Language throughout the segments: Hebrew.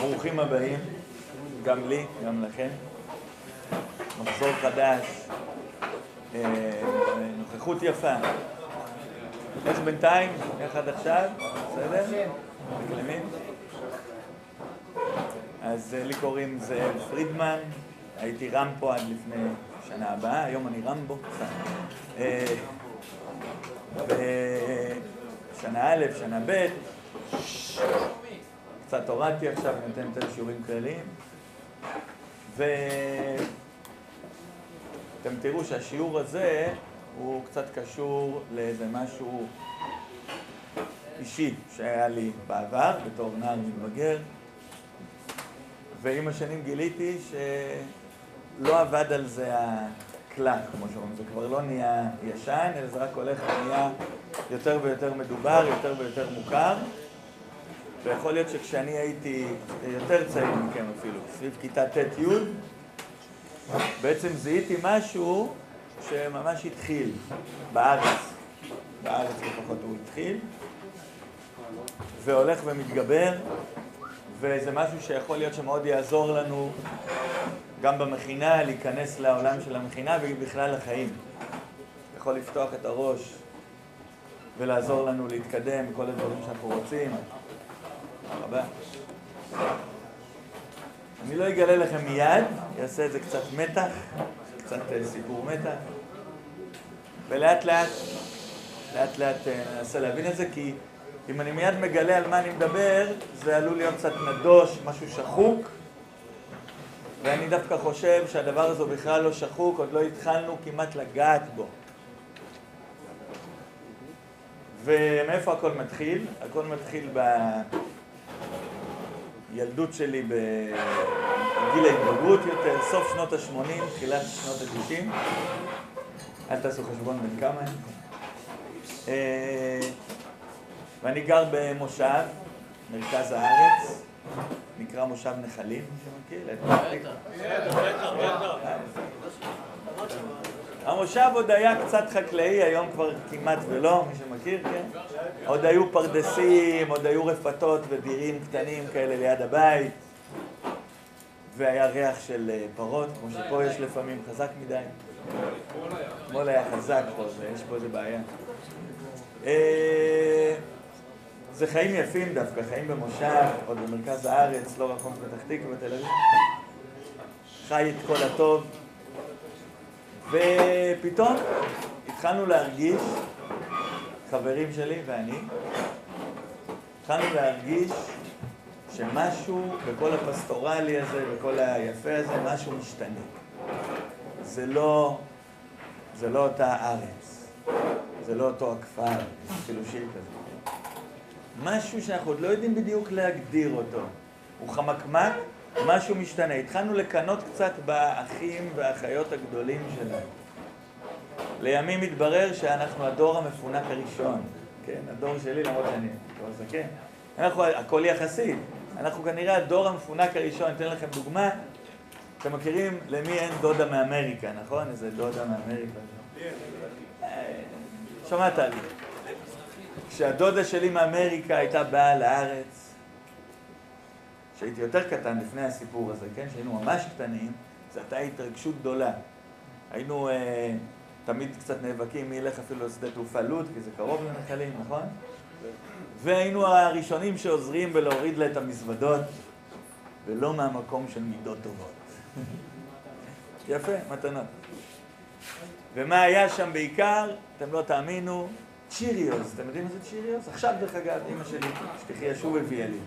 ברוכים הבאים, גם לי, גם לכם. מחזור חדש, אה, נוכחות יפה. איך בינתיים? איך עד עכשיו? בסדר? מקלמים? אז אה, לי קוראים זאב פרידמן, הייתי רמפו עד לפני שנה הבאה, היום אני רמבו. אה, שנה א', שנה ב', קצת הורדתי עכשיו, אני נותן יותר שיעורים כלליים. ואתם תראו שהשיעור הזה הוא קצת קשור לאיזה משהו אישי שהיה לי בעבר, בתור נער מתבגר. ועם השנים גיליתי שלא עבד על זה הקלט, כמו שאומרים, זה כבר לא נהיה ישן, אלא זה רק הולך ונהיה יותר ויותר מדובר, יותר ויותר מוכר. ויכול להיות שכשאני הייתי יותר צעיר מכם אפילו, סביב כיתה ט'-י', בעצם זיהיתי משהו שממש התחיל בארץ, בארץ לפחות הוא התחיל, והולך ומתגבר, וזה משהו שיכול להיות שמאוד יעזור לנו גם במכינה, להיכנס לעולם של המכינה ובכלל לחיים. יכול לפתוח את הראש ולעזור לנו להתקדם, כל הדברים שאנחנו רוצים. רבה. אני לא אגלה לכם מיד, אעשה את זה קצת מתח, קצת אה, סיפור מתח, ולאט לאט, לאט לאט אה, ננסה להבין את זה, כי אם אני מיד מגלה על מה אני מדבר, זה עלול להיות קצת נדוש, משהו שחוק, ואני דווקא חושב שהדבר הזה בכלל לא שחוק, עוד לא התחלנו כמעט לגעת בו. ומאיפה הכל מתחיל? הכל מתחיל ב... ילדות שלי בגיל ההתבגרות יותר, סוף שנות ה-80, תחילת שנות ה-90. אל תעשו חשבון בין כמה הם. אה, ואני גר במושב, מרכז הארץ, נקרא מושב נחלים, מי שמכיר? בטח, בטח, בטח. המושב עוד היה קצת חקלאי, היום כבר כמעט ולא, מי שמכיר, כן? עוד היו פרדסים, עוד היו רפתות ודירים קטנים כאלה ליד הבית, והיה ריח של אה, פרות, כמו שפה יש לפעמים, חזק מדי. אתמול היה חזק פה, ויש פה איזה בעיה. אה, זה חיים יפים דווקא, חיים במושב, עוד במרכז הארץ, לא רחוק פתח תקווה, בתל אביב. חי את כל הטוב. ופתאום התחלנו להרגיש, חברים שלי ואני, התחלנו להרגיש שמשהו בכל הפסטורלי הזה, בכל היפה הזה, משהו משתנה. זה לא, זה לא אותה ארץ, זה לא אותו הכפר, אפילו שיר כזה. משהו שאנחנו עוד לא יודעים בדיוק להגדיר אותו. הוא חמקמק, משהו משתנה. התחלנו לקנות קצת באחים והאחיות הגדולים שלנו. לימים התברר שאנחנו הדור המפונק הראשון. כן, הדור שלי, למרות שאני כבר זקן. אנחנו, הכל יחסי. אנחנו כנראה הדור המפונק הראשון. אתן לכם דוגמה. אתם מכירים למי אין דודה מאמריקה, נכון? איזה דודה מאמריקה. שמעת לי. כשהדודה שלי מאמריקה הייתה באה לארץ, כשהייתי יותר קטן לפני הסיפור הזה, כן, שהיינו ממש קטנים, זו הייתה התרגשות גדולה. היינו אה, תמיד קצת נאבקים מי ילך אפילו לשדה תעופה לוד, כי זה קרוב לנחלים, נכון? והיינו הראשונים שעוזרים בלהוריד לה את המזוודות, ולא מהמקום של מידות טובות. יפה, מתנות. ומה היה שם בעיקר? אתם לא תאמינו, Cheerios. אתם יודעים מה זה Cheerios? עכשיו, דרך אגב, אמא שלי, שתחיה, שוב הביאה לי.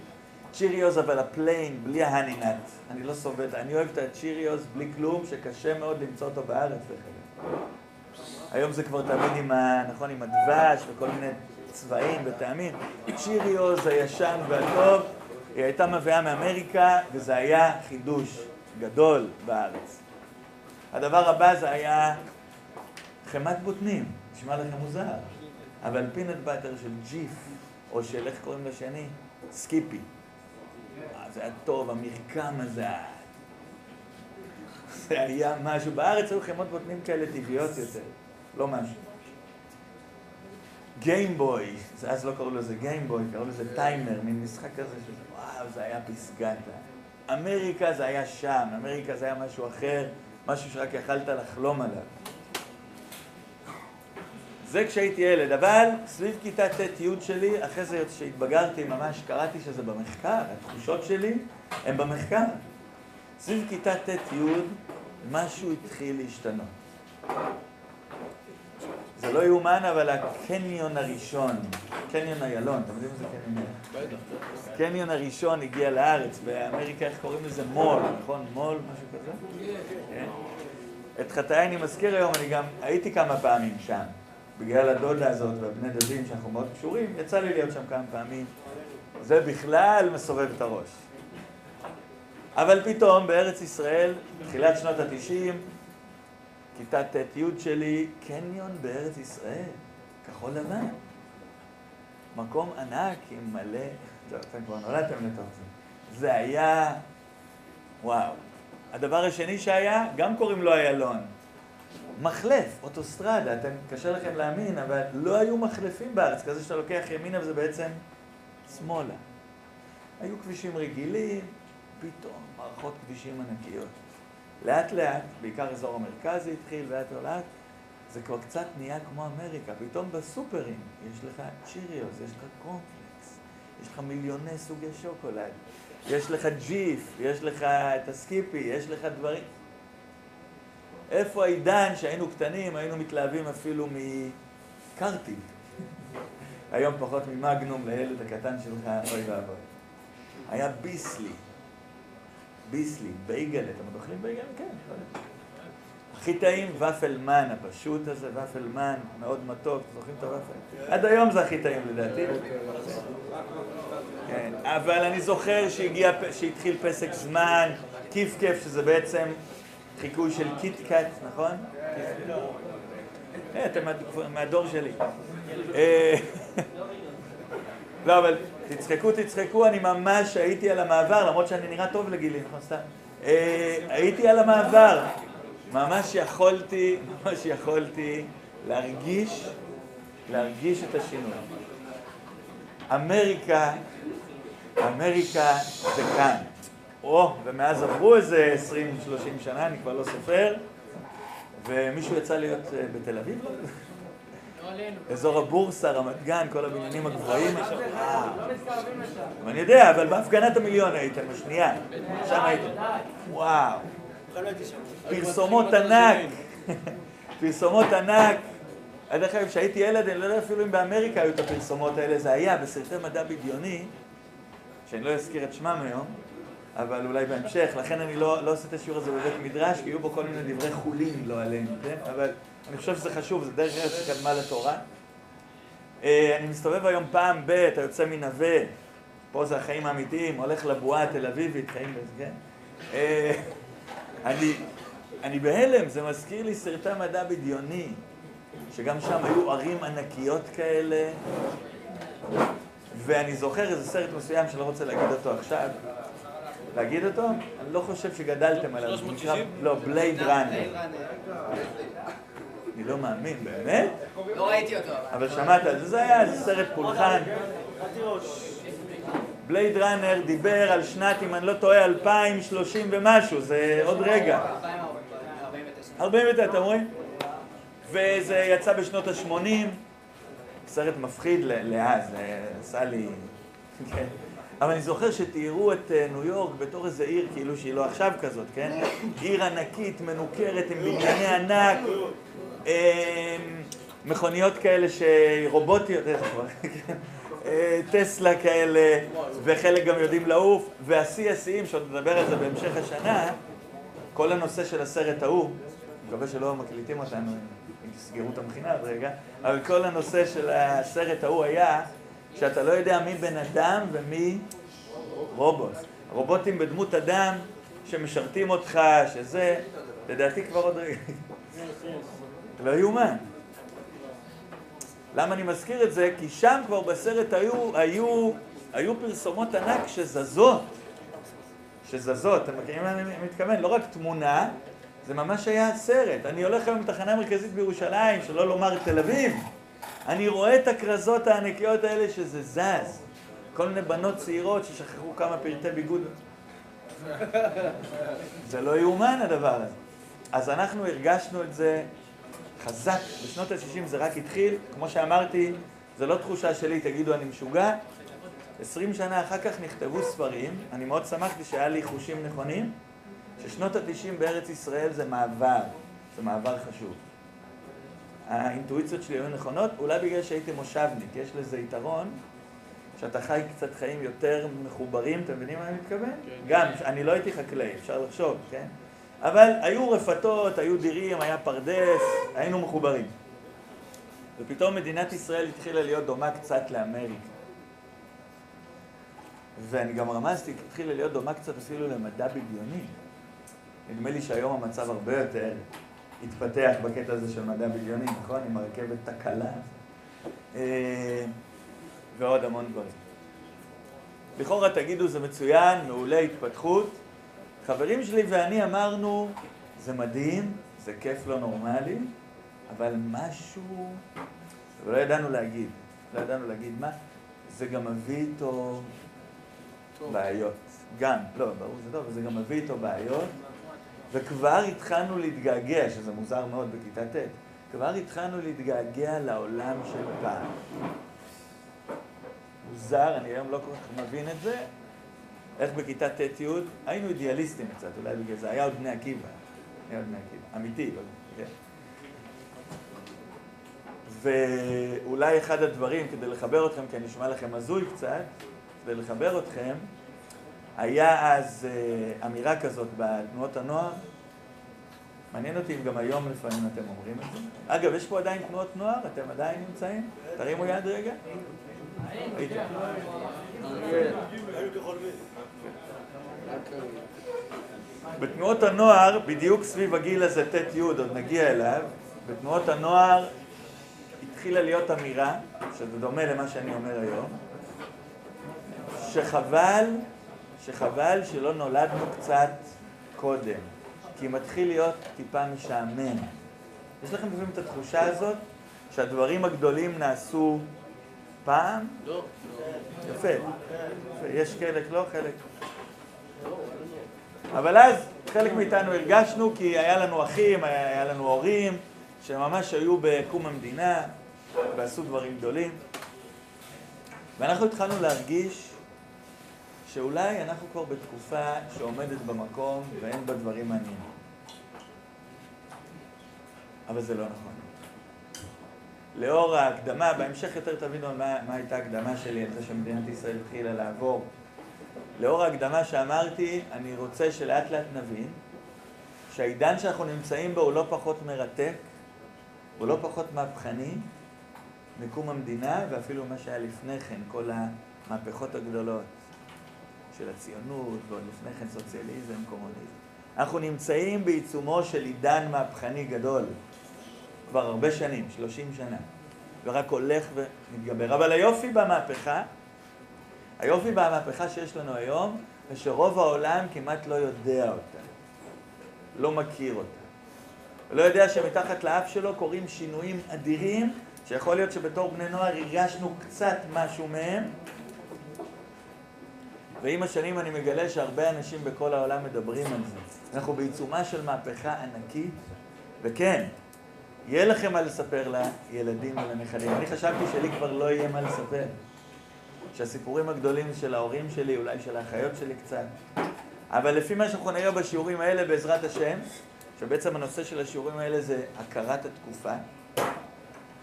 Cheerios אבל ה plain, בלי ה honey nut. אני לא סובל, אני אוהב את ה Cheerios בלי כלום, שקשה מאוד למצוא אותו בארץ. היום זה כבר תמיד עם ה... נכון, עם הדבש וכל מיני צבעים וטעמים. Cheerios הישן והטוב, היא הייתה מביאה מאמריקה, וזה היה חידוש גדול בארץ. הדבר הבא זה היה חמאת בוטנים, נשמע לכם מוזר, אבל peanut butter של Jif, או של איך קוראים לשני? Skippy. זה היה טוב, המרקם הזה. זה היה משהו. בארץ היו חמאות בוטנים כאלה טבעיות יותר, לא משהו. גיימבוי, אז לא קראו לזה גיימבוי, קראו לזה טיימר, מין משחק כזה של וואו, זה היה פסגת אמריקה זה היה שם, אמריקה זה היה משהו אחר, משהו שרק יכלת לחלום עליו. זה כשהייתי ילד, אבל סביב כיתה ט'-י' שלי, אחרי זה כשהתבגרתי ממש קראתי שזה במחקר, התחושות שלי הן במחקר. סביב כיתה ט'-י' משהו התחיל להשתנות. זה לא יאומן, אבל הקניון הראשון, קניון איילון, אתם יודעים מה זה קניון איילון? הקניון הראשון הגיע לארץ, באמריקה איך קוראים לזה? מול, נכון? מול, משהו כזה? כן. את חטאי אני מזכיר היום, אני גם הייתי כמה פעמים שם. בגלל הדודה הזאת והבני דודים שאנחנו מאוד קשורים, יצא לי להיות שם כמה פעמים. זה בכלל מסובב את הראש. אבל פתאום בארץ ישראל, תחילת שנות התשעים, כיתה ט'-י' שלי, קניון בארץ ישראל, כחול לבן. מקום ענק עם מלא, טוב, אתם כבר נולדתם לתוך זה. זה היה, וואו. הדבר השני שהיה, גם קוראים לו איילון. מחלף, אוטוסטרדה, אתם, קשה לכם להאמין, אבל לא היו מחלפים בארץ, כזה שאתה לוקח ימינה וזה בעצם שמאלה. היו כבישים רגילים, פתאום מערכות כבישים ענקיות. לאט לאט, בעיקר אזור המרכז התחיל, לאט לאט, זה כבר קצת נהיה כמו אמריקה. פתאום בסופרים יש לך צ'יריוס, יש לך קורנפלקס, יש לך מיליוני סוגי שוקולד, יש לך ג'יף, יש לך את הסקיפי, יש לך דברים. איפה העידן שהיינו קטנים, היינו מתלהבים אפילו מקרטי. היום פחות מ Magnum לילד הקטן שלך, אוי ואבוי. היה ביסלי. ביסלי, בייגל, אתם עוד אוכלים בייגל? כן. הכי טעים, ופלמן הפשוט הזה, ופלמן, מאוד מתוק, זוכרים את הוופל? עד היום זה הכי טעים לדעתי. כן, אבל אני זוכר שהתחיל פסק זמן, כיף כיף, שזה בעצם חיקוי של Kit Kat, נכון? אה, אתם מהדור שלי. אה, לא, אבל תצחקו, תצחקו, אני ממש הייתי על המעבר, למרות שאני נראה טוב לגילי, נכון סתם. אה, הייתי על המעבר. ממש יכולתי, ממש יכולתי להרגיש, להרגיש את השינוי. אמריקה, אמריקה זה כאן. או, ומאז עברו איזה 20-30 שנה, אני כבר לא סופר, ומישהו יצא להיות אה, בתל אביב? לא? אזור הבורסה, רמת גן, כל הבניינים הגבוהים. אני יודע, אבל בהפגנת המיליון הייתם, השנייה. שם הייתם. וואו. פרסומות ענק. פרסומות ענק. דרך אגב, כשהייתי ילד, אני לא יודע אפילו אם באמריקה היו את הפרסומות האלה, זה היה בסרטי מדע בדיוני, שאני לא אזכיר את שמם היום. אבל אולי בהמשך, לכן אני לא, לא עושה את השיעור הזה בבית מדרש, כי יהיו בו כל מיני דברי חולין, לא עלינו, כן? אבל אני חושב שזה חשוב, זה דרך ארץ שקדמה לתורה. אה, אני מסתובב היום פעם ב', אתה יוצא מנווה, פה זה החיים האמיתיים, הולך לבועה התל אביבית, חיים בזה, כן? אה, אני, אני בהלם, זה מזכיר לי סרטי מדע בדיוני, שגם שם היו ערים ענקיות כאלה, ואני זוכר איזה סרט מסוים שלא רוצה להגיד אותו עכשיו, להגיד אותו? אני לא חושב שגדלתם עליו. 360? לא, בלייד ראנר. אני לא מאמין, באמת? לא ראיתי אותו. אבל שמעת על זה, זה היה סרט פולחן. בלייד ראנר דיבר על שנת, אם אני לא טועה, 2030 ומשהו, זה עוד רגע. 49, אתם רואים? וזה יצא בשנות ה-80, סרט מפחיד לאז, עשה לי... אבל אני זוכר שתיארו את אה, ניו יורק בתור איזה עיר כאילו שהיא לא עכשיו כזאת, כן? עיר ענקית, מנוכרת, עם בנייני ענק, אה, מכוניות כאלה שרובוטיות, כן? אה, טסלה כאלה, וחלק גם יודעים לעוף, והשיא השיאים, שעוד נדבר על זה בהמשך השנה, כל הנושא של הסרט ההוא, מקווה שלא מקליטים אותנו, אם תסגרו את המכינה עוד רגע, אבל כל הנושא של הסרט ההוא היה שאתה לא יודע מי בן אדם ומי רובוט. רובוטים בדמות אדם שמשרתים אותך, שזה, לדעתי כבר עוד רגע. לא יאומן. למה אני מזכיר את זה? כי שם כבר בסרט היו, היו, היו פרסומות ענק שזזות. שזזות, אתם מכירים מה אני מתכוון? לא רק תמונה, זה ממש היה סרט. אני הולך היום לתחנה מרכזית בירושלים, שלא לומר תל אביב, אני רואה את הכרזות הענקיות האלה שזה זז. כל מיני בנות צעירות ששכחו כמה פרטי ביגוד. זה לא יאומן הדבר הזה. אז אנחנו הרגשנו את זה חזק. בשנות ה-60 זה רק התחיל, כמו שאמרתי, זה לא תחושה שלי, תגידו אני משוגע. עשרים שנה אחר כך נכתבו ספרים, אני מאוד שמחתי שהיה לי חושים נכונים, ששנות ה-90 בארץ ישראל זה מעבר, זה מעבר חשוב. האינטואיציות שלי היו נכונות, אולי בגלל שהייתי מושבניק, יש לזה יתרון, שאתה חי קצת חיים יותר מחוברים, אתם מבינים מה אני מתכוון? כן. גם, אני לא הייתי חקלאי, אפשר לחשוב, כן? אבל היו רפתות, היו דירים, היה פרדס, היינו מחוברים. ופתאום מדינת ישראל התחילה להיות דומה קצת לאמריקה. ואני גם רמזתי, התחילה להיות דומה קצת אפילו למדע בדיוני. נדמה לי שהיום המצב הרבה יותר התפתח בקטע הזה של מדע בדיוני, נכון? עם הרכבת תקלה אה, ועוד המון דברים. לכאורה תגידו זה מצוין, מעולה, התפתחות. חברים שלי ואני אמרנו, זה מדהים, זה כיף לא נורמלי, אבל משהו, ולא ידענו להגיד, לא ידענו להגיד מה, זה גם מביא איתו בעיות. גם, לא, ברור שזה טוב, אבל זה גם מביא איתו בעיות. וכבר התחלנו להתגעגע, שזה מוזר מאוד בכיתה ט', כבר התחלנו להתגעגע לעולם של פעם. מוזר, אני היום לא כל כך מבין את זה. איך בכיתה ט'-י' היינו אידיאליסטים קצת, אולי בגלל זה, היה עוד בני עקיבא. היה עוד בני עקיבא, אמיתי, לא, כן. ואולי אחד הדברים, כדי לחבר אתכם, כי אני אשמע לכם הזוי קצת, כדי לחבר אתכם, היה אז אה, אמירה כזאת בתנועות הנוער, מעניין אותי אם גם היום לפעמים אתם אומרים את זה. אגב, יש פה עדיין תנועות נוער? אתם עדיין נמצאים? תרימו יד רגע. בתנועות הנוער, בדיוק סביב הגיל הזה, ט' י', עוד נגיע אליו, בתנועות הנוער התחילה להיות אמירה, שזה דומה למה שאני אומר היום, שחבל שחבל שלא נולדנו קצת קודם, כי מתחיל להיות טיפה משעמם. יש לכם לפעמים את התחושה הזאת שהדברים הגדולים נעשו פעם? לא. יפה. יש חלק, לא חלק. אבל אז חלק מאיתנו הרגשנו כי היה לנו אחים, היה לנו הורים שממש היו בקום המדינה ועשו דברים גדולים. ואנחנו התחלנו להרגיש שאולי אנחנו כבר בתקופה שעומדת במקום ואין בה דברים מעניינים. אבל זה לא נכון. לאור ההקדמה, בהמשך יותר תבינו מה, מה הייתה ההקדמה שלי על זה שמדינת ישראל התחילה לעבור. לאור ההקדמה שאמרתי, אני רוצה שלאט לאט נבין שהעידן שאנחנו נמצאים בו הוא לא פחות מרתק, הוא לא פחות מהפכני מקום המדינה ואפילו מה שהיה לפני כן, כל המהפכות הגדולות. של הציונות, ועוד לפני כן סוציאליזם, קומוניזם. אנחנו נמצאים בעיצומו של עידן מהפכני גדול, כבר הרבה שנים, 30 שנה, ורק הולך ומתגבר. אבל היופי במהפכה, היופי במהפכה שיש לנו היום, זה שרוב העולם כמעט לא יודע אותה, לא מכיר אותה. לא יודע שמתחת לאף שלו קורים שינויים אדירים, שיכול להיות שבתור בני נוער הרגשנו קצת משהו מהם, ועם השנים אני מגלה שהרבה אנשים בכל העולם מדברים על זה. אנחנו בעיצומה של מהפכה ענקית, וכן, יהיה לכם מה לספר לילדים ולנכדים. אני חשבתי שלי כבר לא יהיה מה לספר. שהסיפורים הגדולים של ההורים שלי, אולי של האחיות שלי קצת. אבל לפי מה שאנחנו נראה בשיעורים האלה, בעזרת השם, שבעצם הנושא של השיעורים האלה זה הכרת התקופה.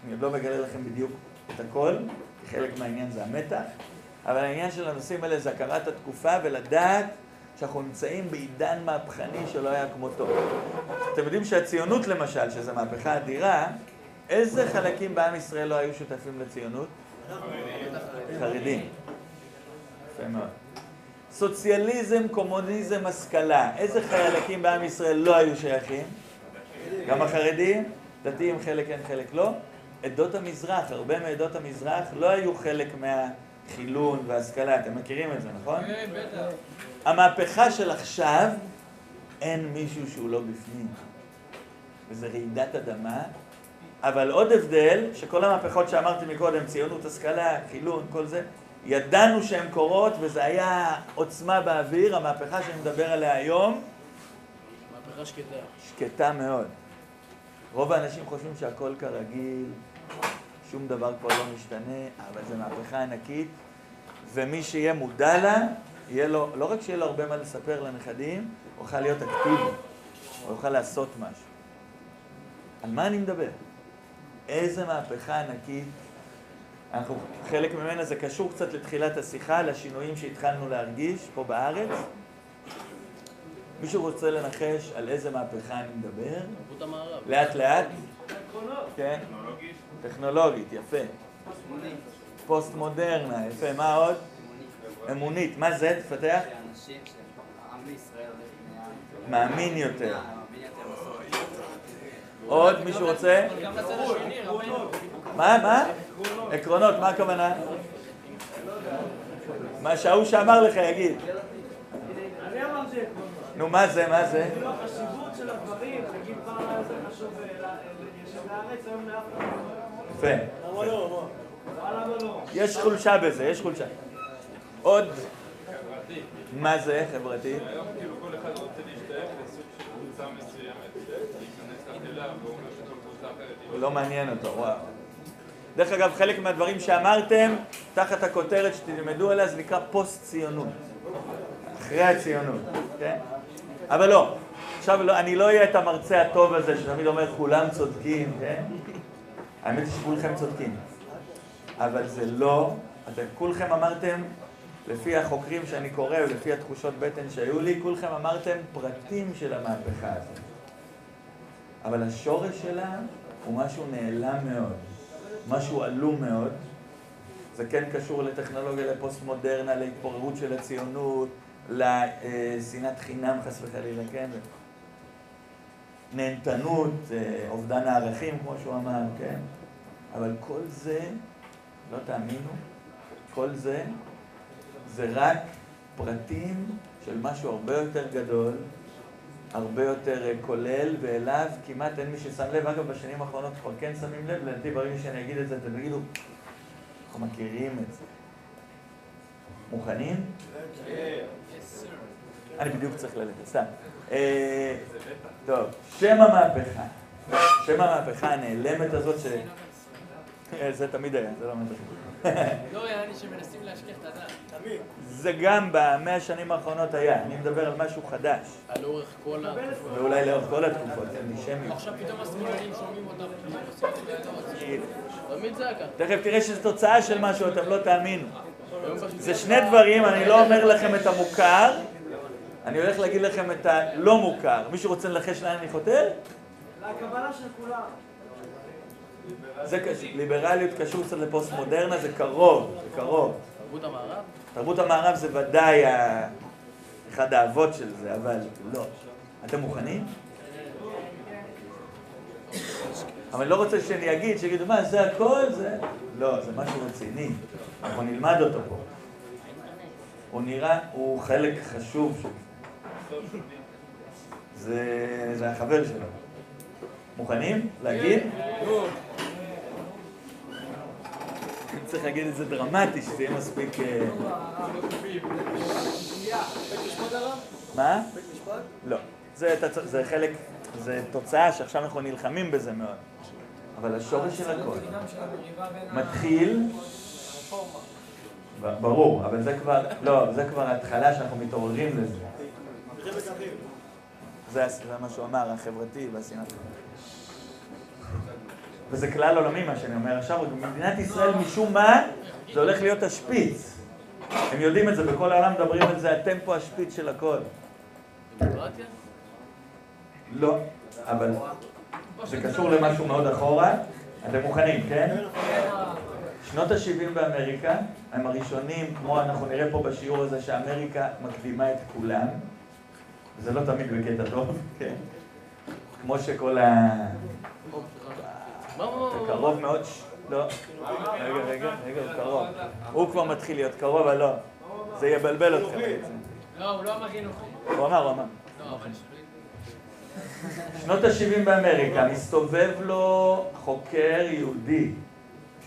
אני עוד לא מגלה לכם בדיוק את הכל, חלק מהעניין זה המתח. אבל העניין של הנושאים האלה זה הכרת התקופה ולדעת שאנחנו נמצאים בעידן מהפכני שלא היה כמותו. אתם יודעים שהציונות למשל, שזו מהפכה אדירה, איזה חלקים בעם ישראל לא היו שותפים לציונות? חרדים. יפה מאוד. סוציאליזם, קומוניזם, השכלה. איזה חלקים בעם ישראל לא היו שייכים? גם החרדים, דתיים חלק כן, חלק לא. עדות המזרח, הרבה מעדות המזרח לא היו חלק מה... חילון והשכלה, אתם מכירים את זה, נכון? כן. המהפכה של עכשיו, אין מישהו שהוא לא בפנים. וזה רעידת אדמה, אבל עוד הבדל, שכל המהפכות שאמרתי מקודם, ציונות, השכלה, חילון, כל זה, ידענו שהן קורות וזה היה עוצמה באוויר, המהפכה שאני מדבר עליה היום. מהפכה שקטה. שקטה מאוד. רוב האנשים חושבים שהכל כרגיל, שום דבר כבר לא משתנה, אבל זו מהפכה ענקית, ומי שיהיה מודע לה, יהיה לו, לא רק שיהיה לו הרבה מה לספר לנכדים, הוא יוכל להיות אקטיבי, הוא יוכל לעשות משהו. על מה אני מדבר? איזה מהפכה ענקית. אנחנו, חלק ממנה זה קשור קצת לתחילת השיחה, לשינויים שהתחלנו להרגיש פה בארץ. מישהו רוצה לנחש על איזה מהפכה אני מדבר? לאט לאט? כן. טכנולוגית, יפה. פוסט מודרנה, יפה. מה עוד? אמונית. מה זה? תפתח. מאמין יותר. עוד מישהו רוצה? מה? מה? עקרונות, מה הכוונה? מה שההוא שאמר לך יגיד. נו, מה זה? מה זה? החשיבות של הדברים, נגיד פעם היה זה חשוב אה, לארץ, היום לאף אחד לא. יפה. יש חולשה בזה, יש חולשה. עוד. מה זה חברתי? היום כאילו כל אחד רוצה להשתייך לסוג של קבוצה מסוימת, להיכנס לקהילה, והוא אומר שכל קבוצה אחרת לא מעניין אותו, וואו. דרך אגב, חלק מהדברים שאמרתם, תחת הכותרת שתלמדו עליה, זה נקרא פוסט-ציונות. אחרי הציונות, כן? אבל לא. עכשיו, לא, אני לא אהיה את המרצה הטוב הזה שתמיד אומר כולם צודקים, כן? האמת היא שכולכם צודקים. אבל זה לא, אתם כולכם אמרתם, לפי החוקרים שאני קורא ולפי התחושות בטן שהיו לי, כולכם אמרתם פרטים של המהפכה הזאת. אבל השורש שלה הוא משהו נעלם מאוד, משהו עלום מאוד. זה כן קשור לטכנולוגיה, לפוסט-מודרנה, להתפוררות של הציונות, לשנאת חינם חס וחלילה, כן? נהנתנות, אובדן הערכים, כמו שהוא אמר, כן? אבל כל זה, לא תאמינו, כל זה, זה רק פרטים של משהו הרבה יותר גדול, הרבה יותר אה, כולל, ואליו כמעט אין מי ששם לב. אגב, בשנים האחרונות כבר כן שמים לב, לדעתי ברגע שאני אגיד את זה, אתם תגידו, אנחנו מכירים את זה. מוכנים? אני בדיוק צריך ללכת, סתם. אה, טוב, שם המהפכה. שם המהפכה הנעלמת הזאת, ש... אה, זה תמיד היה, זה לא מהפכה. לא, יעני שמנסים להשכיח את הדעת. זה גם במאה השנים האחרונות היה, אני מדבר על משהו חדש, על אורך כל התקופה. ואולי לאורך כל התקופות, אנטישמיות. עכשיו פתאום השמאלנים שומעים אותם. תמיד זה היה ככה. תכף תראה שזו תוצאה של משהו, אתם לא תאמינו. פשוט- זה שני דברים, אני לא אומר לכם את המוכר, אני הולך להגיד לכם את הלא מוכר. מישהו רוצה לנחש לאן אני חותר? לקבלה של כולם. זה קשור, ליברליות קשור קצת לפוסט מודרנה, זה קרוב, זה קרוב. תרבות המערב? תרבות המערב זה ודאי אחד האבות של זה, אבל לא. אתם מוכנים? אבל אני לא רוצה שאני אגיד, שיגידו, מה, זה הכל? זה... לא, זה משהו רציני. אנחנו נלמד אותו פה. הוא נראה, הוא חלק חשוב של זה. זה, החבר שלו. מוכנים? להגיד? צריך להגיד את זה דרמטי, שזה יהיה מספיק... אה, מה? לא. זה, חלק, זה תוצאה שעכשיו אנחנו נלחמים בזה מאוד. אבל השורש של הכל מתחיל... ברור, אבל זה כבר, לא, זה כבר ההתחלה שאנחנו מתעוררים לזה. זה מה שהוא אמר, החברתי והשנאת. וזה כלל עולמי מה שאני אומר עכשיו, במדינת ישראל משום מה זה הולך להיות השפיץ. הם יודעים את זה, בכל העולם מדברים על זה, אתם פה השפיץ של הכל. דמוקרטיה? לא, אבל זה קשור למשהו מאוד אחורה. אתם מוכנים, כן? שנות ה-70 באמריקה הם הראשונים, כמו אנחנו נראה פה בשיעור הזה, שאמריקה מקדימה את כולם. זה לא תמיד בקטע טוב, כן? כמו שכל ה... מה? קרוב מאוד, ש- לא. רגע, רגע, רגע, הוא קרוב. הוא כבר מתחיל להיות קרוב, אבל לא. זה יבלבל אתכם. בעצם. לא, הוא לא אמר חינוכי. הוא אמר, הוא אמר. לא, שנות ה-70 באמריקה, מסתובב לו חוקר יהודי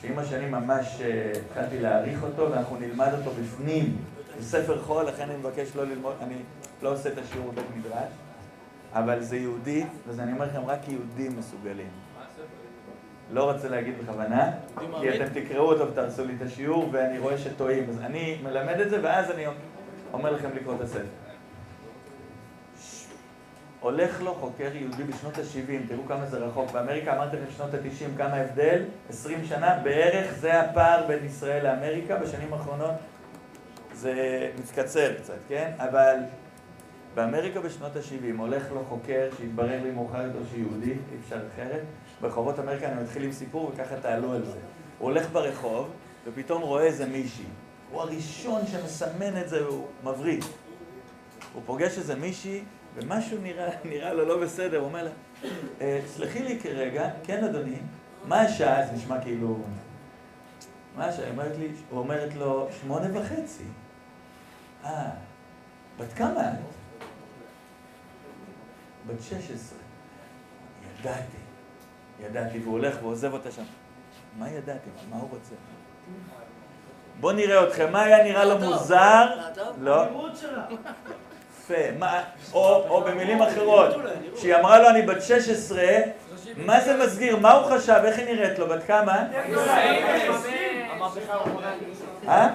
שעם השנים ממש אה, התחלתי להעריך אותו, ואנחנו נלמד אותו בפנים. זה ספר חול, לכן אני מבקש לא ללמוד, אני לא עושה את השיעור בבית מדרש, אבל זה יהודי, אז אני אומר לכם, רק יהודים מסוגלים. לא רוצה להגיד בכוונה, כי אתם תקראו אותו ותרסו לי את השיעור, ואני רואה שטועים. אז אני מלמד את זה, ואז אני אומר לכם לקרוא את הספר. הולך לו חוקר יהודי בשנות ה-70, תראו כמה זה רחוק. באמריקה אמרתם בשנות ה-90 כמה הבדל, 20 שנה, בערך זה הפער בין ישראל לאמריקה בשנים האחרונות. זה מתקצר קצת, כן? אבל באמריקה בשנות ה-70 הולך לו חוקר שהתברר לי מאוחר יותר שיהודי, אי אפשר אחרת. ברחובות אמריקה אני מתחיל עם סיפור וככה תעלו על זה. הוא הולך ברחוב ופתאום רואה איזה מישהי. הוא הראשון שמסמן את זה, הוא מבריק. הוא פוגש איזה מישהי ומשהו נראה, נראה לו לא בסדר, הוא אומר לה, "אה, סלחי לי כרגע, כן אדוני, מה השעה? זה נשמע כאילו... מה השעה? אומרת לי, הוא אומרת לו, שמונה וחצי. אה, בת כמה את? בת שש עשרה. ידעתי, ידעתי, והוא הולך ועוזב אותה שם. מה ידעתי? מה הוא רוצה? בוא נראה אתכם, מה היה נראה לו מוזר? לא. יפה, או, או במילים אחרות, כשהיא אמרה לו אני בת 16, מה זה מסגיר? מה הוא חשב? איך היא נראית לו? בת כמה? אה?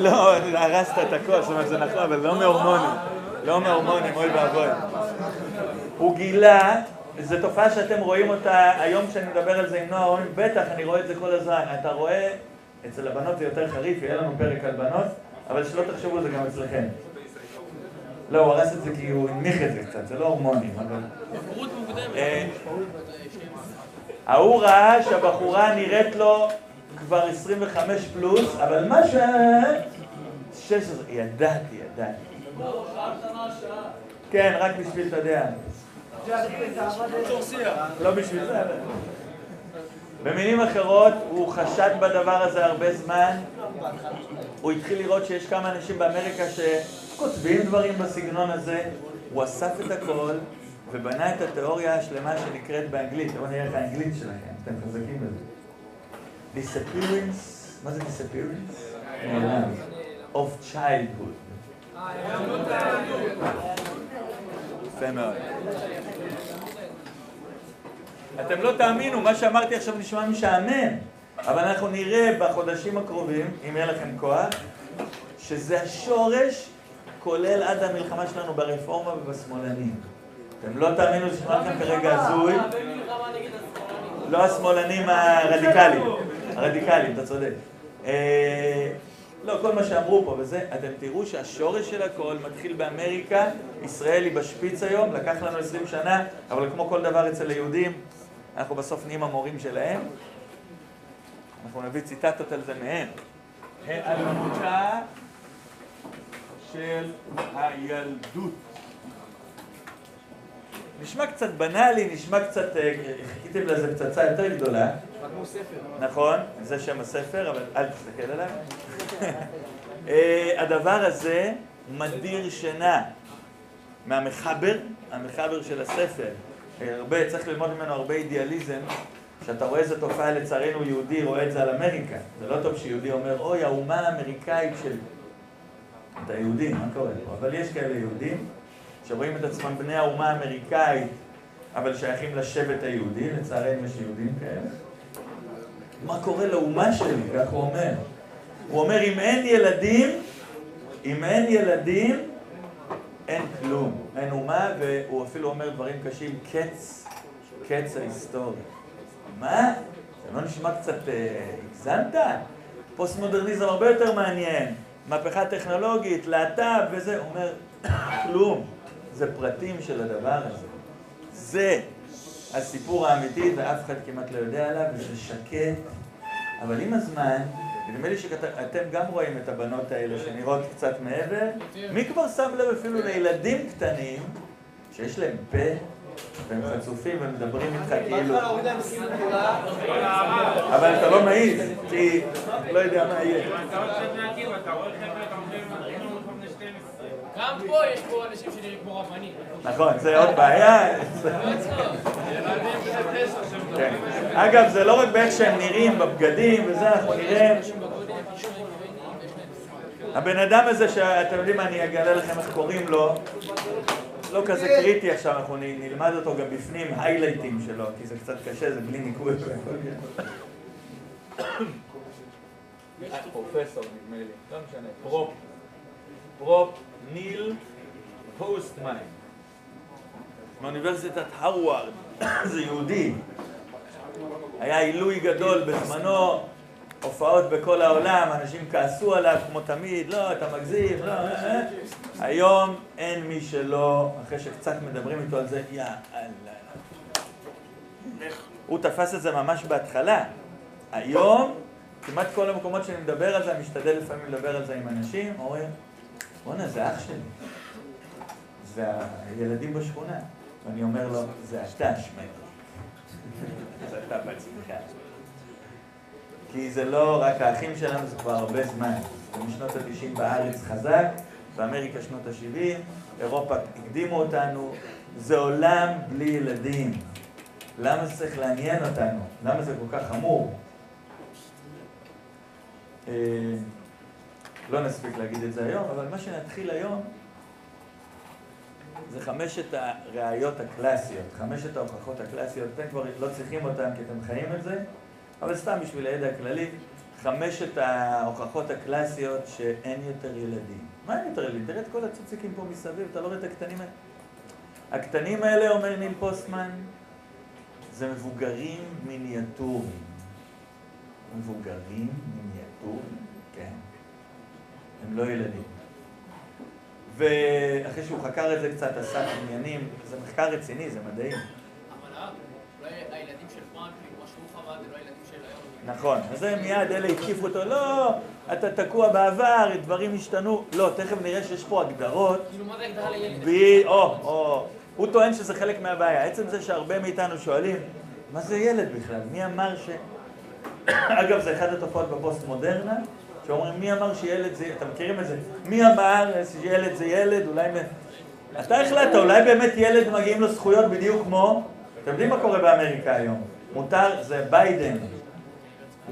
לא, הרסת את הכל, זאת אומרת זה נכון, אבל לא מהורמונים. לא מהורמונים, אוי ואבוי. הוא גילה, זו תופעה שאתם רואים אותה היום כשאני מדבר על זה עם נוער, אומרים, בטח, אני רואה את זה כל הזמן. אתה רואה, אצל הבנות זה יותר חריף, יהיה לנו פרק על בנות, אבל שלא תחשבו זה גם אצלכם. לא, הוא הרס את זה כי הוא הנמיך את זה קצת, זה לא הורמונים, אבל... אה, ההוא ראה שהבחורה נראית לו כבר 25 פלוס, אבל מה ש... 16, ידעתי, ידעתי. כן, רק בשביל, אתה יודע, לא בשביל זה, אבל... במילים אחרות, הוא חשד בדבר הזה הרבה זמן. הוא התחיל לראות שיש כמה אנשים באמריקה שכותבים דברים בסגנון הזה. הוא אסף את הכל ובנה את התיאוריה השלמה שנקראת באנגלית. בואו נראה איך האנגלית שלכם, אתם חזקים בזה. Disappearance, מה זה disappearance? נעלם. of childhood. יפה מאוד. אתם לא תאמינו, מה שאמרתי עכשיו נשמע משעמם, אבל אנחנו נראה בחודשים הקרובים, אם יהיה לכם כוח, שזה השורש כולל עד המלחמה שלנו ברפורמה ובשמאלנים. אתם לא תאמינו, זה נשמע לכם כרגע הזוי. לא השמאלנים הרדיקליים, הרדיקליים, אתה צודק. אה, לא, כל מה שאמרו פה וזה, אתם תראו שהשורש של הכל מתחיל באמריקה, ישראל היא בשפיץ היום, לקח לנו 20 שנה, אבל כמו כל דבר אצל היהודים, אנחנו בסוף נהיים המורים שלהם. אנחנו נביא ציטטות על זה מהם. היעלמותה של הילדות. נשמע קצת בנאלי, נשמע קצת, אה, חיכיתם לזה פצצה יותר גדולה. נכון, זה שם הספר, אבל אל תסתכל עליו. אה, הדבר הזה מדיר שינה מהמחבר, המחבר של הספר. אה, הרבה, צריך ללמוד ממנו הרבה אידיאליזם. כשאתה רואה איזה תופעה, לצערנו יהודי רואה את זה על אמריקה. זה לא טוב שיהודי אומר, אוי, האומה האמריקאית של... אתה יהודי, מה קורה פה? אבל יש כאלה יהודים שרואים את עצמם בני האומה האמריקאית, אבל שייכים לשבט היהודי, לצערנו יש יהודים כאלה. מה קורה לאומה שלי? כך הוא אומר. הוא אומר, אם אין ילדים, אם אין ילדים, אין כלום, אין אומה, והוא אפילו אומר דברים קשים, קץ, קץ ההיסטוריה. מה? זה לא נשמע קצת אה, הגזמת? פוסט-מודרניזם הרבה יותר מעניין. מהפכה טכנולוגית, להט"ב וזה, הוא אומר, כלום. זה פרטים של הדבר הזה. זה הסיפור האמיתי, ואף אחד כמעט לא יודע עליו, וזה שקט. אבל עם הזמן, נדמה לי שאתם גם רואים את הבנות האלה שנראות קצת מעבר. מי כבר שם לב אפילו לילדים קטנים, שיש להם פה, והם חצופים ומדברים איתך כאילו... אבל אתה לא מעיז, כי לא יודע מה יהיה. אתה רוצה להכיר, אתה רואה חבר'ה, אתה אומר, היינו בני 12. גם פה יש פה אנשים שנראים כמו רבנים. נכון, זה עוד בעיה. לא כן. אגב, זה לא רק באיך שהם נראים, בבגדים וזה, אנחנו נראה... יש יש להם... הבן אדם הזה, שאתם יודעים מה, אני אגלה לכם איך קוראים לו, לא כזה קריטי עכשיו, אנחנו נלמד אותו גם בפנים, היילייטים שלו, כי זה קצת קשה, זה בלי ניקוי. פרופסור נדמה לי, לא משנה, פרופ, פרופ ניל פוסטמן, מאוניברסיטת הרווארד, זה יהודי, היה עילוי גדול בזמנו, הופעות בכל העולם, אנשים כעסו עליו כמו תמיד, לא, אתה מגזים, לא, אה, אה. היום אין מי שלא, אחרי שקצת מדברים איתו על זה, יא אללה. הוא תפס את זה ממש בהתחלה. היום, כמעט כל המקומות שאני מדבר על זה, אני משתדל לפעמים לדבר על זה עם אנשים, אומרים, בואנה, זה אח שלי. זה הילדים בשכונה. ואני אומר לו, זה אתה, שמק. זה אתה בעצמך. כי זה לא רק האחים שלנו, זה כבר הרבה זמן. זה משנות ה-90 בארץ חזק, באמריקה שנות ה-70, אירופה הקדימו אותנו. זה עולם בלי ילדים. למה זה צריך לעניין אותנו? למה זה כל כך חמור? לא נספיק להגיד את זה היום, אבל מה שנתחיל היום זה חמשת הראיות הקלאסיות, חמשת ההוכחות הקלאסיות, אתם כבר לא צריכים אותן כי אתם חיים את זה, אבל סתם בשביל הידע הכללי, חמשת ההוכחות הקלאסיות שאין יותר ילדים. מה אין יותר ילדים? תראה את כל הצוציקים פה מסביב, אתה לא רואה את הקטנים האלה? הקטנים האלה, אומר ניל פוסטמן, זה מבוגרים מיניאטוריים. מבוגרים מיניאטוריים, כן. הם לא ילדים. ואחרי שהוא חקר את זה קצת, עשה עניינים, זה מחקר רציני, זה מדעי. אבל אולי הילדים של פרנקלין, מה שהוא חמד, זה לא הילדים של היום. נכון, אז זה מיד אלה התקיפו אותו, לא, אתה תקוע בעבר, דברים השתנו. לא, תכף נראה שיש פה הגדרות. כאילו, מה זה הגדרה לילד? ב... או, או, הוא טוען שזה חלק מהבעיה. עצם זה שהרבה מאיתנו שואלים, מה זה ילד בכלל? מי אמר ש... אגב, זה אחת התופעות בפוסט-מודרנה, שאומרים, מי אמר שילד זה... אתם מכירים את זה? מי אמר שילד זה ילד? אולי... אתה החלטת, אולי באמת ילד מגיעים לו זכויות בדיוק כמו... אתם יודעים מה קורה באמריקה היום? מותר, זה ביידן.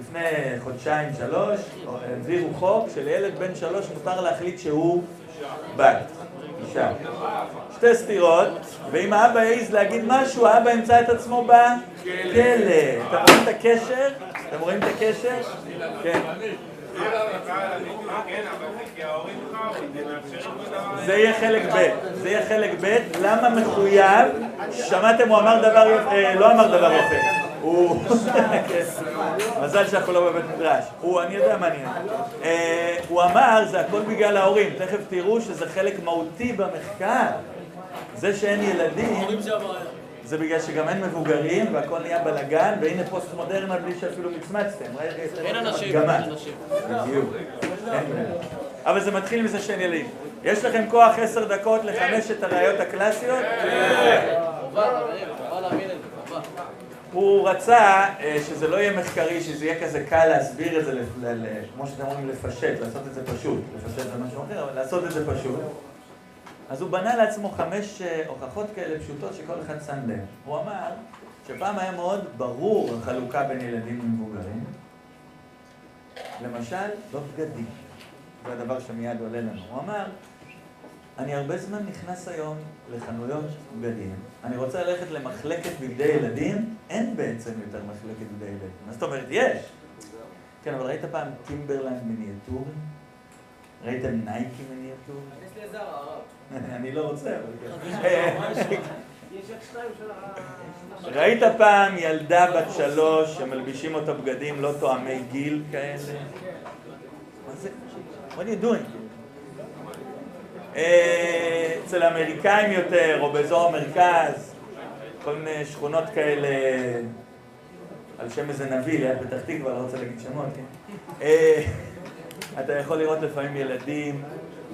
לפני חודשיים, שלוש, העבירו חוק שלילד בן שלוש מותר להחליט שהוא בת, אישה. שתי סתירות, ואם האבא העז להגיד משהו, האבא ימצא את עצמו בכלא. אתם רואים את הקשר? אתם רואים את הקשר? כן. זה יהיה חלק ב', זה יהיה חלק ב', למה מחויב? שמעתם, הוא אמר דבר יפה, אה, לא אמר דבר יפה. הוא... מזל שאנחנו לא בבית מדרש. הוא, אני יודע מה אני אה, הוא אמר, זה הכל בגלל ההורים. תכף תראו שזה חלק מהותי במחקר. זה שאין ילדים, זה בגלל שגם אין מבוגרים והכל נהיה בלאגן, והנה פוסט מודרנה בלי שאפילו מצמצתם. אין אנשים. אין אנשים. בדיוק. אבל זה מתחיל מזה שאין ילדים. יש לכם כוח עשר דקות לחמשת הראיות הקלאסיות? את זה, חובה. הוא רצה אה, שזה לא יהיה מחקרי, שזה יהיה כזה קל להסביר את זה, כמו שאתם אומרים, לפשט, לעשות את זה פשוט. לפשט זה משהו אחר, אבל לעשות את זה פשוט. אז הוא בנה לעצמו חמש אה, הוכחות כאלה פשוטות שכל אחד שם לב. הוא אמר שפעם היה מאוד ברור החלוקה בין ילדים למבוגרים. למשל, לא בגדים. זה הדבר שמיד עולה לנו. הוא אמר, אני הרבה זמן נכנס היום לחנויות בגדים. אני רוצה ללכת למחלקת בגדי ילדים, אין בעצם יותר מחלקת בגדי ילדים. מה זאת אומרת? יש. כן, אבל ראית פעם Timberland מיניאטורי? ראיתם Nike מיניאטורי? איזה הרב. אני לא רוצה, אבל כן. יש רק שניים של ה... ראית פעם ילדה בת שלוש שמלבישים אותה בגדים לא תואמי גיל כאלה? מה זה? What are you doing? אה, אצל האמריקאים יותר, או באזור המרכז, כל מיני שכונות כאלה, על שם איזה נביא, ליד פתח תקווה, לא רוצה להגיד שמות, כן? אה, אתה יכול לראות לפעמים ילדים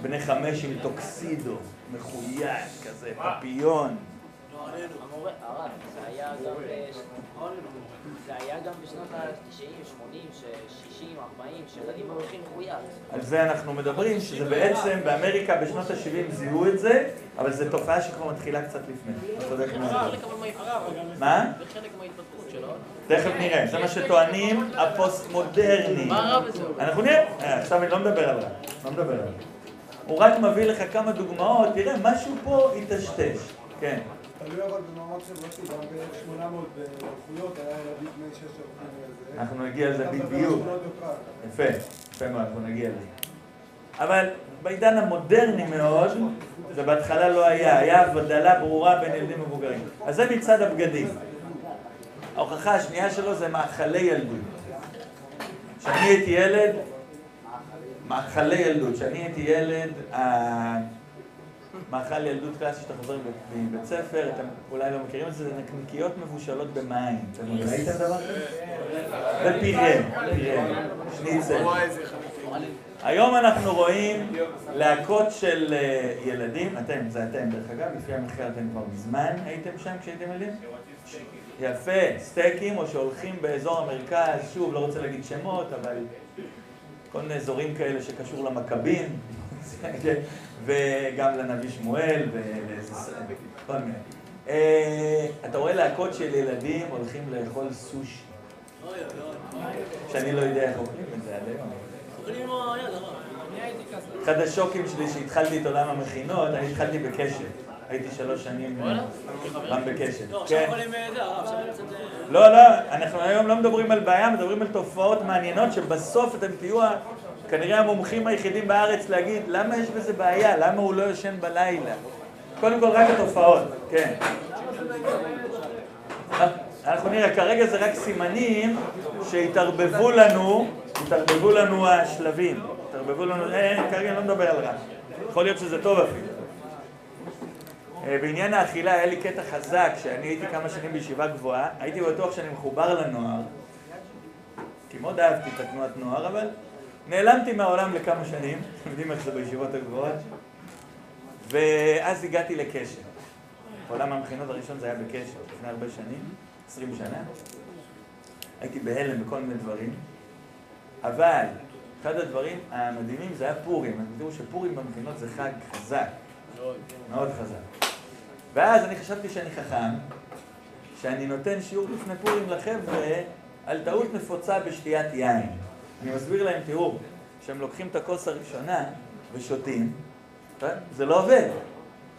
בני חמש עם טוקסידו, מחויית כזה, פפיון, המורה, הרב, זה היה גם בשנות ה-90, 80, 60, 40, שילדים הולכים חויית. על זה אנחנו מדברים, שזה בעצם באמריקה בשנות ה-70 זיהו את זה, אבל זו תופעה שכבר מתחילה קצת לפני. אתה צודק מאוד. מה? זה חלק מההתפתחות שלו. תכף נראה, זה מה שטוענים הפוסט-מודרנים. מה רע בזה? אנחנו נראה, אה, עכשיו אני לא מדבר על רע, לא מדבר על רע. הוא רק מביא לך כמה דוגמאות, תראה, משהו פה היטשטש. כן. תלוי אבל במעמד חברתי, גם ב-800 באיכויות היה ילדים בני 6 שהולכים לזה. אנחנו נגיע לזה בדיוק. יוקרה. יפה, יפה מאוד, אנחנו נגיע לזה. אבל בעידן המודרני מאוד, זה בהתחלה לא היה, היה הבדלה ברורה בין ילדים מבוגרים. אז זה מצד הבגדים. ההוכחה השנייה שלו זה מאכלי ילדות. כשאני הייתי ילד, מאכלי ילדות. כשאני הייתי ילד, מאכל ילדות קלאסי שאתה חוזר מבית ספר, אתם אולי לא מכירים את זה, זה נקניקיות מבושלות במים. אתם ראיתם דבר כזה? ופירה, פירה, שניצל. היום אנחנו רואים להקות של אה, ילדים, אתם, זה אתם דרך אגב, לפי המחקר אתם כבר מזמן הייתם שם כשהייתם ילדים? יפה, סטייקים או שהולכים באזור המרכז, שוב, לא רוצה להגיד שמות, אבל כל מיני אזורים כאלה שקשור למכבים, כן, וגם לנביא שמואל, וכל מיני. אה, אתה רואה להקות של ילדים הולכים לאכול סושי. שאני לא יודע איך אוכלים את זה עד היום. אחד השוקים שלי שהתחלתי את עולם המכינות, אני התחלתי בקשת. הייתי שלוש שנים אה, גם בקשת. כן. לא, לא, אנחנו היום לא מדברים על בעיה, מדברים על תופעות מעניינות שבסוף אתם תהיו כנראה המומחים היחידים בארץ להגיד למה יש בזה בעיה, למה הוא לא ישן בלילה. קודם כל רק התופעות, כן. אנחנו נראה, כרגע זה רק סימנים שהתערבבו לנו, התערבבו לנו השלבים. התערבבו לנו, אה, כרגע אני לא מדבר על רע. יכול להיות שזה טוב אפילו. אה, בעניין האכילה היה לי קטע חזק, כשאני הייתי כמה שנים בישיבה גבוהה, הייתי בטוח שאני מחובר לנוער, כי מאוד אהבתי את התנועת נוער, אבל נעלמתי מהעולם לכמה שנים, אתם יודעים איך זה בישיבות הגבוהות, ואז הגעתי לקשר. עולם המכינות הראשון זה היה בקשר, לפני הרבה שנים, 20 שנה. הייתי בהלם בכל מיני דברים, אבל אחד הדברים המדהימים זה היה פורים. אתם תראו שפורים במכינות זה חג חזק, מאוד חזק. ואז אני חשבתי שאני חכם, שאני נותן שיעור לפני פורים לחבר'ה על טעות נפוצה בשתיית יין. אני מסביר להם, תראו, כשהם לוקחים את הכוס הראשונה ושותים, זה לא עובד.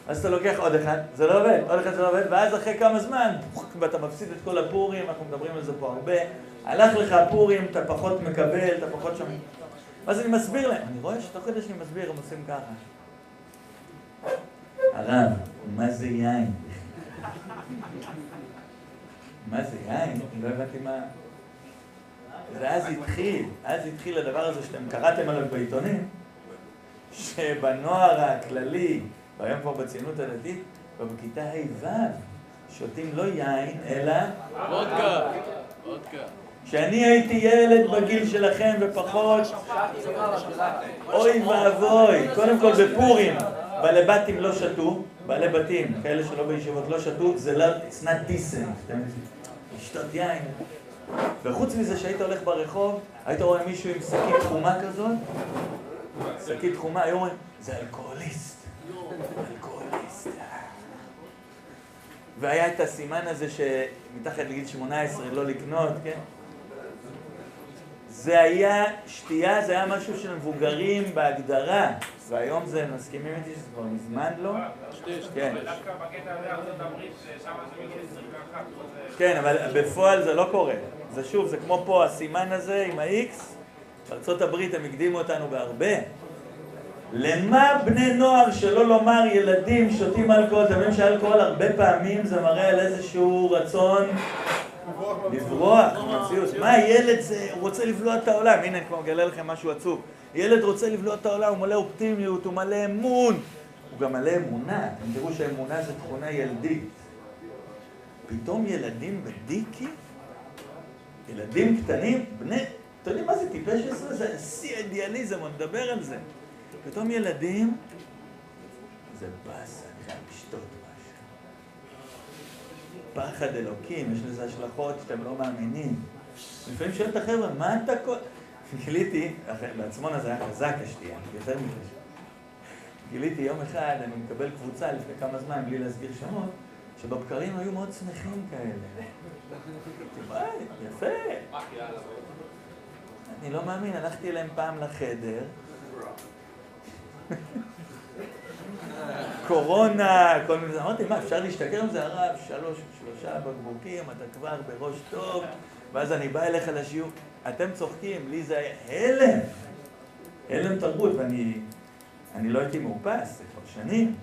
אז אתה לוקח עוד אחד, זה לא עובד, עוד אחד זה לא עובד, ואז אחרי כמה זמן, ואתה מפסיד את כל הפורים, אנחנו מדברים על זה פה הרבה, הלך לך הפורים, אתה פחות מקבל, אתה פחות שם... ואז אני מסביר להם, אני רואה שתוך כדי שאני מסביר, הם עושים ככה. הרב, מה זה יין? מה זה יין? לא הבנתי מה... ואז התחיל, אז התחיל הדבר הזה שאתם קראתם עליו בעיתונים, שבנוער הכללי, והיום כבר בציונות הדתית, ובכיתה ה'-ו', שותים לא יין, אלא... וודקה. כשאני הייתי ילד בגיל שלכם ופחות, אוי ואבוי, קודם כל בפורים, בעלי בתים לא שתו, בעלי בתים, כאלה שלא בישיבות לא שתו, זה לא, it's not decent, לשתות יין. וחוץ מזה שהיית הולך ברחוב, היית רואה מישהו עם שקית חומה כזאת, שקית חומה, היו אומרים, זה אלכוהוליסט, אלכוהוליסט. והיה את הסימן הזה שמתחת לגיל 18 לא לקנות, כן? זה היה, שתייה זה היה משהו של מבוגרים בהגדרה, והיום זה, מסכימים איתי שזה כבר מזמן לא? כן. דווקא בקטע הזה ארצות הברית, ששם זה מגיל 21. כן, אבל בפועל זה לא קורה. זה שוב, זה כמו פה הסימן הזה עם ה-X, הברית הם הקדימו אותנו בהרבה. למה בני נוער, שלא לומר ילדים, שותים אלכוהול? אתם יודעים שאלכוהול הרבה פעמים זה מראה על איזשהו רצון לברוח במציאות. מה ילד זה, הוא רוצה לבלוע את העולם. הנה, אני כבר מגלה לכם משהו עצוב. ילד רוצה לבלוע את העולם, הוא מלא אופטימיות, הוא מלא אמון. הוא גם מלא אמונה. אתם תראו שאמונה זה תכונה ילדית. פתאום ילדים בדיקי? ילדים קטנים, בני... אתם יודעים מה זה טיפש עשרה? זה שיא האידיאליזם, עוד נדבר על זה. פתאום ילדים, זה באסה, אני משהו. פחד אלוקים, יש לזה השלכות שאתם לא מאמינים. לפעמים שואל את החבר'ה, מה אתה כל... גיליתי, בעצמון הזה היה חזק השתייה, יותר מזה. גיליתי יום אחד, אני מקבל קבוצה לפני כמה זמן, בלי להסגיר שמות, שבבקרים היו מאוד שמחים כאלה. יפה. אני לא מאמין, הלכתי אליהם פעם לחדר. קורונה, כל מיני, אמרתי, מה, אפשר להשתכר עם זה הרב? שלוש, שלושה בקבוקים, אתה כבר בראש טוב, ואז אני בא אליך לשיעור, אתם צוחקים, לי זה היה הלם, הלם תרבות, ואני אני לא הייתי מאופס, זה כבר שנים.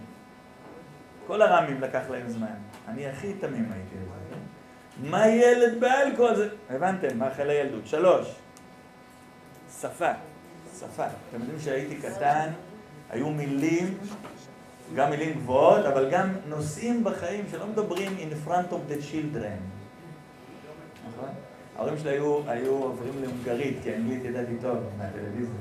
כל הרמים לקח להם זמן, אני הכי תמים הייתי לזה. מה ילד באלכוהול? זה... הבנתם, מאכלי ילדות. שלוש, שפה, שפה. אתם יודעים שהייתי קטן, היו מילים, גם מילים גבוהות, אבל גם נושאים בחיים שלא מדברים in front of the children. נכון? ההורים שלי היו, עוברים להונגרית, כי אנגלית ידעתי טוב מהטלוויזיה.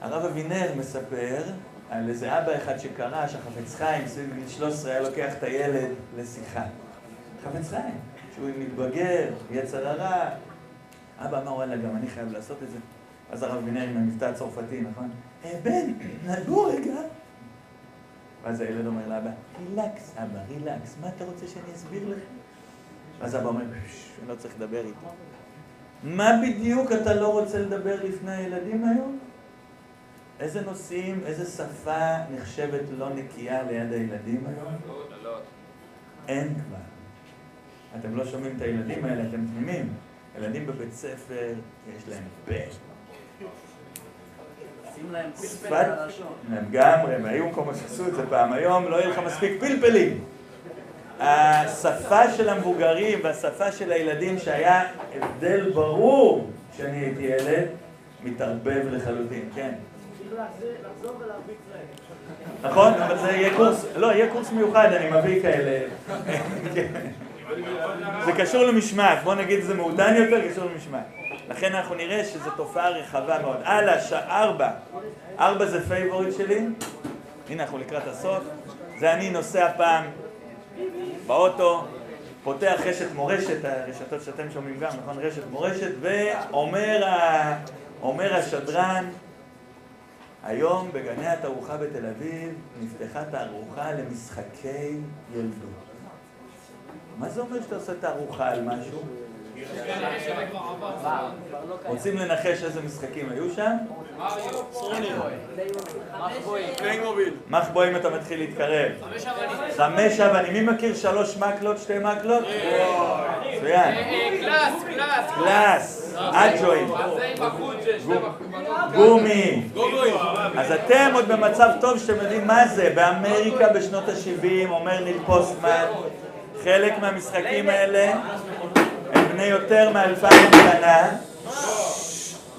הרב אבינר מספר על איזה אבא אחד שקרא שהחפץ חיים סביב גיל 13 היה לוקח את הילד לשיחה. חפץ חיים, שהוא מתבגר, יצר הרע. אבא אמר, וואלה, גם אני חייב לעשות את זה. אז הרב אבינר עם המבטא הצרפתי, נכון? אה, בן, נגור רגע. ואז הילד אומר לאבא, רילקס, אבא, רילקס, מה אתה רוצה שאני אסביר לך? אז אבא אומר, "פש, אני לא צריך לדבר איתו. מה בדיוק אתה לא רוצה לדבר לפני הילדים היום? איזה נושאים, איזה שפה נחשבת לא נקייה ליד הילדים היום? אין כבר. אתם לא שומעים את הילדים האלה, אתם תמימים. ילדים בבית ספר, יש להם פה. שפת-. לגמרי, הם היו מקומות שעשו את זה פעם. היום לא יהיה לך מספיק פלפלים. השפה של המבוגרים והשפה של הילדים שהיה הבדל ברור כשאני הייתי ילד, מתערבב לחלוטין, כן. נכון? אבל זה יהיה קורס, לא, יהיה קורס מיוחד, אני מביא כאלה. כן. זה קשור למשמעת, בוא נגיד זה מעודן יותר, קשור למשמעת. לכן אנחנו נראה שזו תופעה רחבה מאוד. הלאה. ארבע. ארבע זה favorite שלי. הנה, אנחנו לקראת הסוף. זה אני נוסע פעם באוטו, פותח רשת מורשת, הרשתות שאתם שומעים גם, נכון? רשת מורשת, ואומר ה... אומר השדרן, היום בגני התערוכה בתל אביב נפתחה תערוכה למשחקי ילדות. מה זה אומר שאתה עושה תערוכה על משהו? רוצים לנחש איזה משחקים היו שם? מחבוא אם אתה מתחיל להתקרב. חמש אבנים. מי מכיר שלוש מקלות, שתי מקלות? מצוין. קלאס, קלאס. קלאס, אג'ואים. גומי. אז אתם עוד במצב טוב שאתם יודעים מה זה. באמריקה בשנות ה-70, אומר ניל פוסטמן, חלק מהמשחקים האלה בני יותר מאלפיים שנה.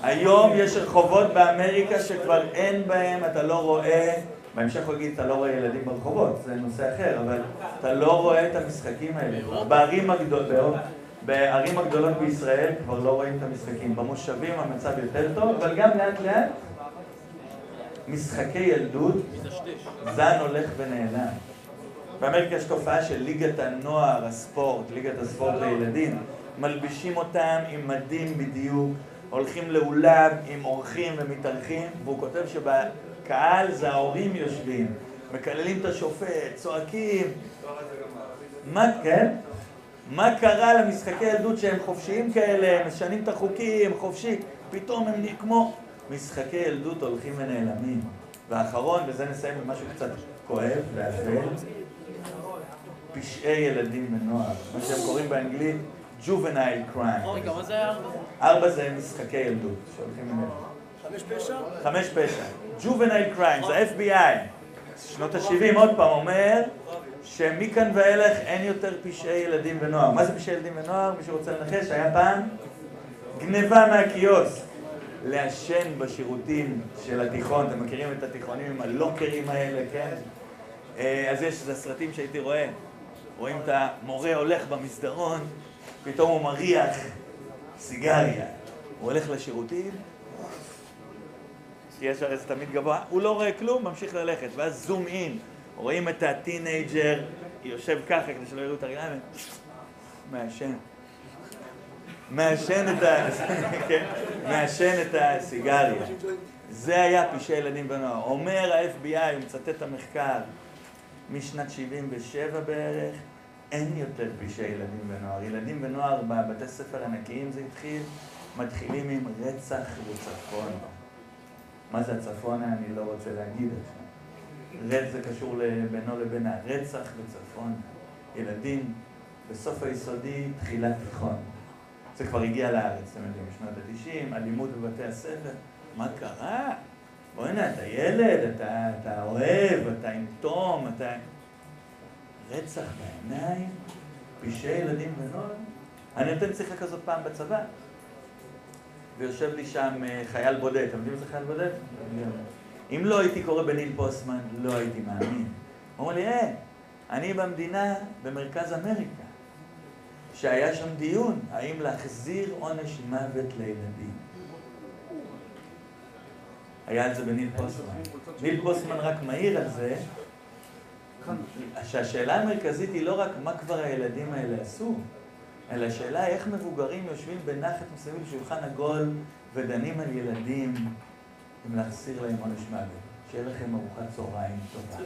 היום יש רחובות באמריקה שכבר אין בהם, אתה לא רואה, בהמשך הוא יגיד, אתה לא רואה ילדים ברחובות, זה נושא אחר, אבל אתה לא רואה את המשחקים האלה. בערים הגדולות, בערים הגדולות בישראל כבר לא רואים את המשחקים. במושבים המצב יותר טוב, אבל גם לאט לאט משחקי ילדות, זן הולך ונעלם. באמריקה יש תופעה של ליגת הנוער, הספורט, ליגת הספורט לילדים. מלבישים אותם עם מדים בדיוק, הולכים לאולם עם אורחים ומתארחים, והוא כותב שבקהל זה ההורים יושבים, מקללים את השופט, צועקים. מה, כן? מה קרה למשחקי ילדות שהם חופשיים כאלה, משנים את החוקים, חופשי, פתאום הם כמו... משחקי ילדות הולכים ונעלמים. והאחרון, וזה נסיים במשהו קצת כואב ואפל, פשעי ילדים ונוער, מה שהם קוראים באנגלית juvenile crime. רגע, מה זה היה? ארבע זה משחקי ילדות שהולכים. חמש פשע? חמש פשע. juvenile crime, זה FBI. שנות ה-70 עוד פעם אומר שמכאן ואילך אין יותר פשעי ילדים ונוער. מה זה פשעי ילדים ונוער? מי שרוצה לנחש, היה פעם גניבה מהקיוסק. לעשן בשירותים של התיכון, אתם מכירים את התיכונים עם הלוקרים האלה, כן? אה, אז יש, זה סרטים שהייתי רואה. רואים את המורה הולך במסדרון, פתאום הוא מריח סיגריה. הוא הולך לשירותים, כי יש הרי זה תמיד גבוה, הוא לא רואה כלום, ממשיך ללכת, ואז זום אין, רואים את הטינג'ר יושב ככה כדי שלא יראו את הרגליים, מעשן. מעשן את ה... כן, מעשן את הסיגריה. זה היה פשעי ילדים ונוער. אומר ה-FBI, הוא מצטט את המחקר, משנת 77 בערך, אין יותר פשעי ילדים ונוער. ילדים ונוער בבתי ספר ענקיים זה התחיל, מתחילים עם רצח וצפון. מה זה הצפון? אני לא רוצה להגיד עכשיו. רצח זה קשור בינו לבין הרצח וצפון. ילדים בסוף היסודי, תחילת תיכון. זה כבר הגיע לארץ, אתם יודעים, בשנות ה-90, אלימות בבתי הספר. מה קרה? בוא'נה, אתה ילד, אתה, אתה אוהב, אתה עם תום, אתה... רצח בעיניים, פשעי ילדים ונוער. אני נותן שיחה כזאת פעם בצבא, ויושב לי שם אה, חייל בודד. אתם יודעים איזה חייל בודד? אם לא הייתי קורא בניל פוסטמן, לא הייתי מאמין. הוא אומר לי, אה, אני במדינה, במרכז אמריקה, שהיה שם דיון, האם להחזיר עונש מוות לילדים. היה על זה בניל פוסטמן. ניל פוסטמן רק מעיר על זה, שהשאלה המרכזית היא לא רק מה כבר הילדים האלה עשו, אלא השאלה איך מבוגרים יושבים בנחת מסביב לשולחן עגול ודנים על ילדים אם להחסיר להם עונש מוות. שיהיה לכם ארוחת צהריים טובה.